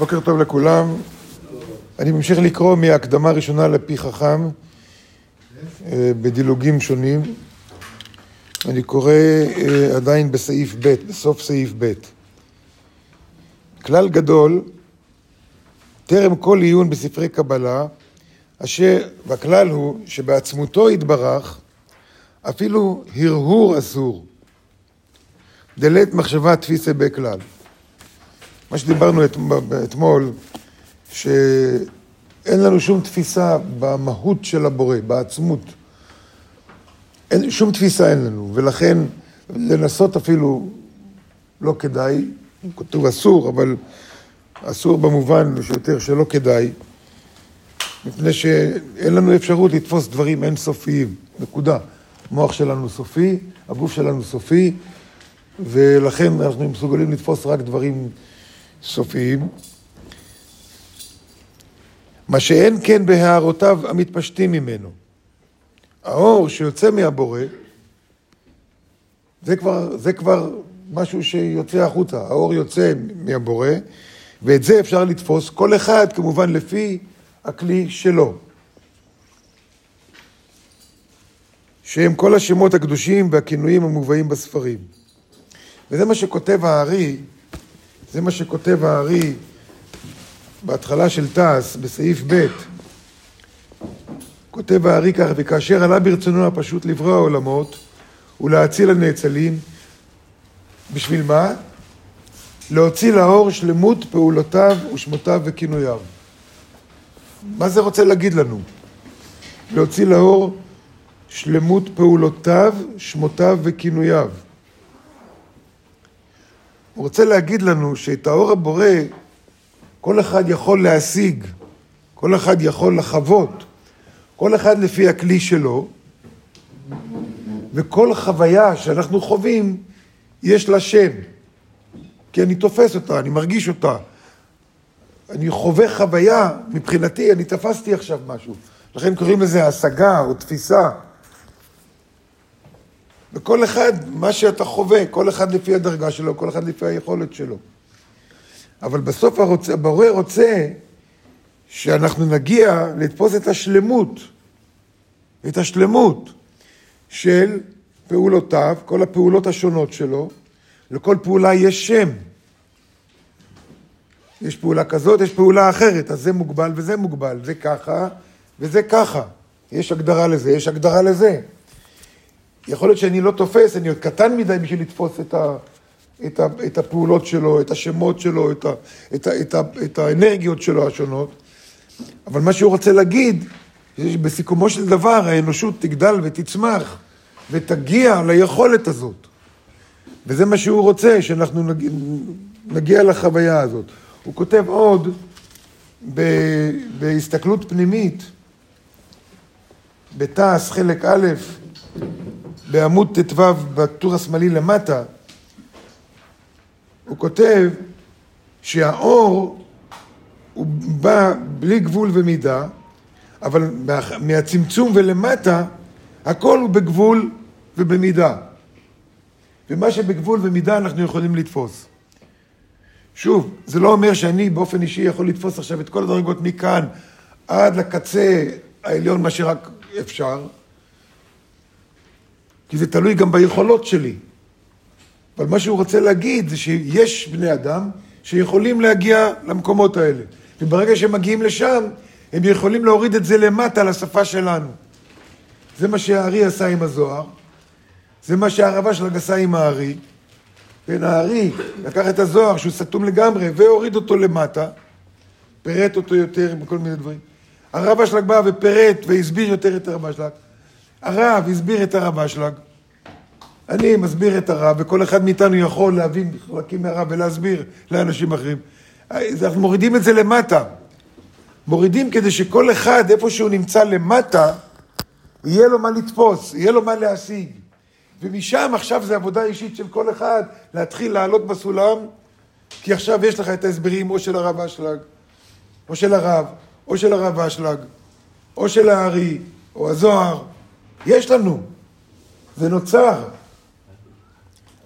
בוקר טוב לכולם. אני ממשיך לקרוא מההקדמה הראשונה לפי חכם אה, בדילוגים שונים. אני קורא אה, עדיין בסעיף ב', בסוף סעיף ב'. כלל גדול, טרם כל עיון בספרי קבלה, אשר, והכלל הוא שבעצמותו יתברך, אפילו הרהור אסור. דלת מחשבה תפיסה בכלל. מה שדיברנו את, אתמול, שאין לנו שום תפיסה במהות של הבורא, בעצמות. אין, שום תפיסה אין לנו, ולכן לנסות אפילו לא כדאי, כתוב אסור, אבל אסור במובן שיותר שלא כדאי, מפני שאין לנו אפשרות לתפוס דברים אינסופיים, נקודה. המוח שלנו סופי, הגוף שלנו סופי, ולכן אנחנו מסוגלים לתפוס רק דברים סופיים. מה שאין כן בהערותיו המתפשטים ממנו. האור שיוצא מהבורא, זה כבר, זה כבר משהו שיוצא החוצה, האור יוצא מהבורא, ואת זה אפשר לתפוס, כל אחד כמובן לפי הכלי שלו. שהם כל השמות הקדושים והכינויים המובאים בספרים. וזה מה שכותב הארי, זה מה שכותב הארי בהתחלה של תעש, בסעיף ב', כותב הארי ככה, וכאשר עלה ברצונו הפשוט לברוא העולמות ולהציל הנאצלים, בשביל מה? להוציא לאור שלמות פעולותיו ושמותיו וכינוייו. מה זה רוצה להגיד לנו? להוציא לאור שלמות פעולותיו, שמותיו וכינוייו. הוא רוצה להגיד לנו שאת האור הבורא כל אחד יכול להשיג, כל אחד יכול לחוות, כל אחד לפי הכלי שלו, וכל חוויה שאנחנו חווים, יש לה שם. כי אני תופס אותה, אני מרגיש אותה. אני חווה חוויה, מבחינתי, אני תפסתי עכשיו משהו. לכן קוראים לזה השגה או תפיסה. וכל אחד, מה שאתה חווה, כל אחד לפי הדרגה שלו, כל אחד לפי היכולת שלו. אבל בסוף הבורא רוצה שאנחנו נגיע לתפוס את השלמות, את השלמות של פעולותיו, כל הפעולות השונות שלו, לכל פעולה יש שם. יש פעולה כזאת, יש פעולה אחרת, אז זה מוגבל וזה מוגבל, זה ככה וזה ככה. יש הגדרה לזה, יש הגדרה לזה. יכול להיות שאני לא תופס, אני עוד קטן מדי בשביל לתפוס את, ה, את, ה, את הפעולות שלו, את השמות שלו, את, ה, את, ה, את, ה, את האנרגיות שלו השונות, אבל מה שהוא רוצה להגיד, שבסיכומו של דבר האנושות תגדל ותצמח ותגיע ליכולת הזאת. וזה מה שהוא רוצה, שאנחנו נגיע, נגיע לחוויה הזאת. הוא כותב עוד ב, בהסתכלות פנימית, בתעש חלק א', בעמוד ט"ו בטור השמאלי למטה, הוא כותב שהאור הוא בא בלי גבול ומידה, אבל מהצמצום ולמטה הכל הוא בגבול ובמידה. ומה שבגבול ומידה אנחנו יכולים לתפוס. שוב, זה לא אומר שאני באופן אישי יכול לתפוס עכשיו את כל הדרגות מכאן עד לקצה העליון, מה שרק אפשר, כי זה תלוי גם ביכולות שלי. אבל מה שהוא רוצה להגיד זה שיש בני אדם שיכולים להגיע למקומות האלה. וברגע שהם מגיעים לשם, הם יכולים להוריד את זה למטה לשפה שלנו. זה מה שהארי עשה עם הזוהר, זה מה שהערבה של הגסה עם הארי. כן, הארי לקח את הזוהר שהוא סתום לגמרי והוריד אותו למטה, פירט אותו יותר בכל מיני דברים. הרבה שלג בא ופירט והסביר יותר את הרבה שלג. הרב הסביר את הרב אשלג, אני מסביר את הרב, וכל אחד מאיתנו יכול להבין חלקים מהרב ולהסביר לאנשים אחרים. אנחנו מורידים את זה למטה. מורידים כדי שכל אחד, איפה שהוא נמצא למטה, יהיה לו מה לתפוס, יהיה לו מה להשיג. ומשם עכשיו זה עבודה אישית של כל אחד, להתחיל לעלות בסולם, כי עכשיו יש לך את ההסברים או של הרב אשלג, או של הרב, או של הרב אשלג, או של הארי, או הזוהר, יש לנו. זה נוצר.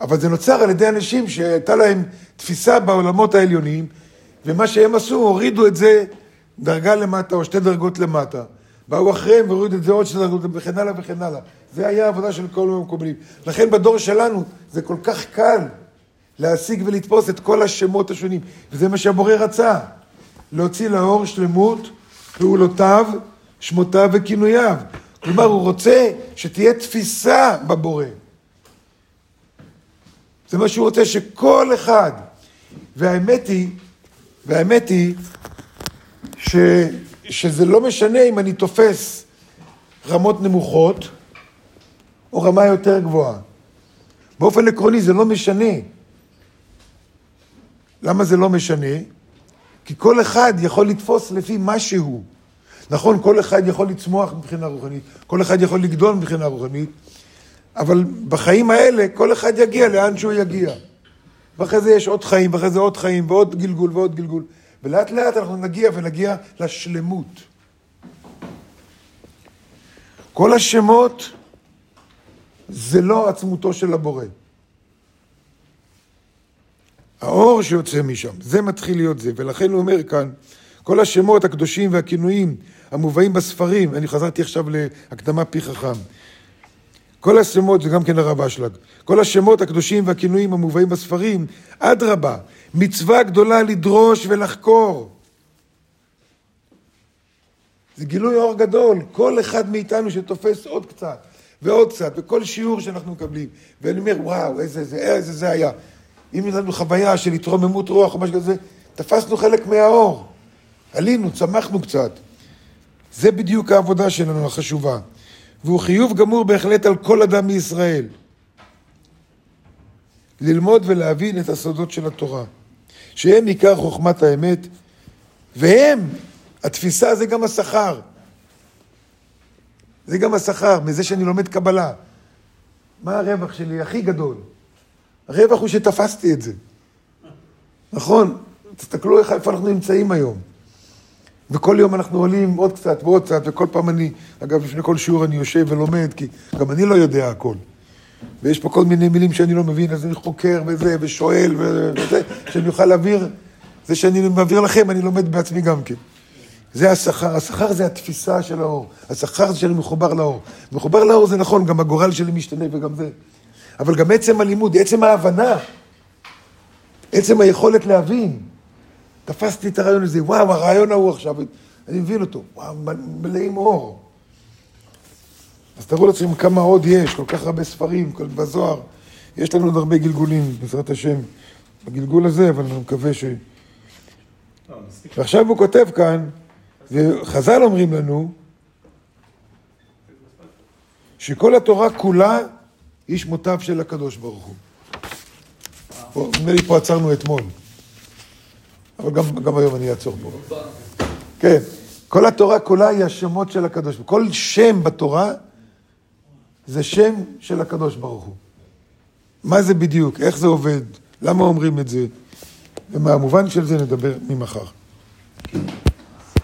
אבל זה נוצר על ידי אנשים שהייתה להם תפיסה בעולמות העליונים, ומה שהם עשו, הורידו את זה דרגה למטה או שתי דרגות למטה. באו אחריהם והורידו את זה עוד שתי דרגות וכן הלאה וכן הלאה. זה היה העבודה של כל המקובלים. לכן בדור שלנו זה כל כך קל להשיג ולתפוס את כל השמות השונים. וזה מה שהבורא רצה, להוציא לאור שלמות פעולותיו, שמותיו וכינוייו. כלומר, הוא רוצה שתהיה תפיסה בבורא. זה מה שהוא רוצה, שכל אחד, והאמת היא, והאמת היא, ש, שזה לא משנה אם אני תופס רמות נמוכות או רמה יותר גבוהה. באופן עקרוני זה לא משנה. למה זה לא משנה? כי כל אחד יכול לתפוס לפי מה שהוא. נכון, כל אחד יכול לצמוח מבחינה רוחנית, כל אחד יכול לגדול מבחינה רוחנית, אבל בחיים האלה כל אחד יגיע לאן שהוא יגיע. ואחרי זה יש עוד חיים, ואחרי זה עוד חיים, ועוד גלגול ועוד גלגול. ולאט לאט אנחנו נגיע ונגיע לשלמות. כל השמות זה לא עצמותו של הבורא. האור שיוצא משם, זה מתחיל להיות זה. ולכן הוא אומר כאן, כל השמות הקדושים והכינויים המובאים בספרים, אני חזרתי עכשיו להקדמה פי חכם. כל השמות, זה גם כן הרב אשלג, כל השמות הקדושים והכינויים המובאים בספרים, אדרבה, מצווה גדולה לדרוש ולחקור. זה גילוי אור גדול, כל אחד מאיתנו שתופס עוד קצת ועוד קצת, וכל שיעור שאנחנו מקבלים, ואני אומר, וואו, איזה זה, איזה זה היה. אם יש לנו חוויה של התרוממות רוח או משהו כזה, תפסנו חלק מהאור. עלינו, צמחנו קצת. זה בדיוק העבודה שלנו, החשובה. והוא חיוב גמור בהחלט על כל אדם מישראל. ללמוד ולהבין את הסודות של התורה. שהם עיקר חוכמת האמת, והם, התפיסה זה גם השכר. זה גם השכר, מזה שאני לומד קבלה. מה הרווח שלי הכי גדול? הרווח הוא שתפסתי את זה. נכון? תסתכלו איפה אנחנו נמצאים היום. וכל יום אנחנו עולים עוד קצת ועוד קצת, וכל פעם אני, אגב, לפני כל שיעור אני יושב ולומד, כי גם אני לא יודע הכל. ויש פה כל מיני מילים שאני לא מבין, אז אני חוקר וזה, ושואל וזה, שאני אוכל להעביר, זה שאני מעביר לכם, אני לומד בעצמי גם כן. זה השכר, השכר זה התפיסה של האור, השכר זה שאני מחובר לאור. מחובר לאור זה נכון, גם הגורל שלי משתנה וגם זה. אבל גם עצם הלימוד, עצם ההבנה, עצם היכולת להבין. תפסתי את הרעיון הזה, וואו, הרעיון ההוא עכשיו, אני מבין אותו, וואו, מלאים אור. אז תראו לעצמם כמה עוד יש, כל כך הרבה ספרים, כל בזוהר. יש לנו עוד הרבה גלגולים, בעזרת השם, בגלגול הזה, אבל אני מקווה ש... ועכשיו הוא כותב כאן, וחז"ל אומרים לנו, שכל התורה כולה היא שמותיו של הקדוש ברוך הוא. נדמה לי פה עצרנו אתמול. אבל גם, גם היום אני אעצור פה. כן, כל התורה כולה היא השמות של הקדוש ברוך הוא. כל שם בתורה זה שם של הקדוש ברוך הוא. מה זה בדיוק? איך זה עובד? למה אומרים את זה? ומהמובן של זה נדבר ממחר.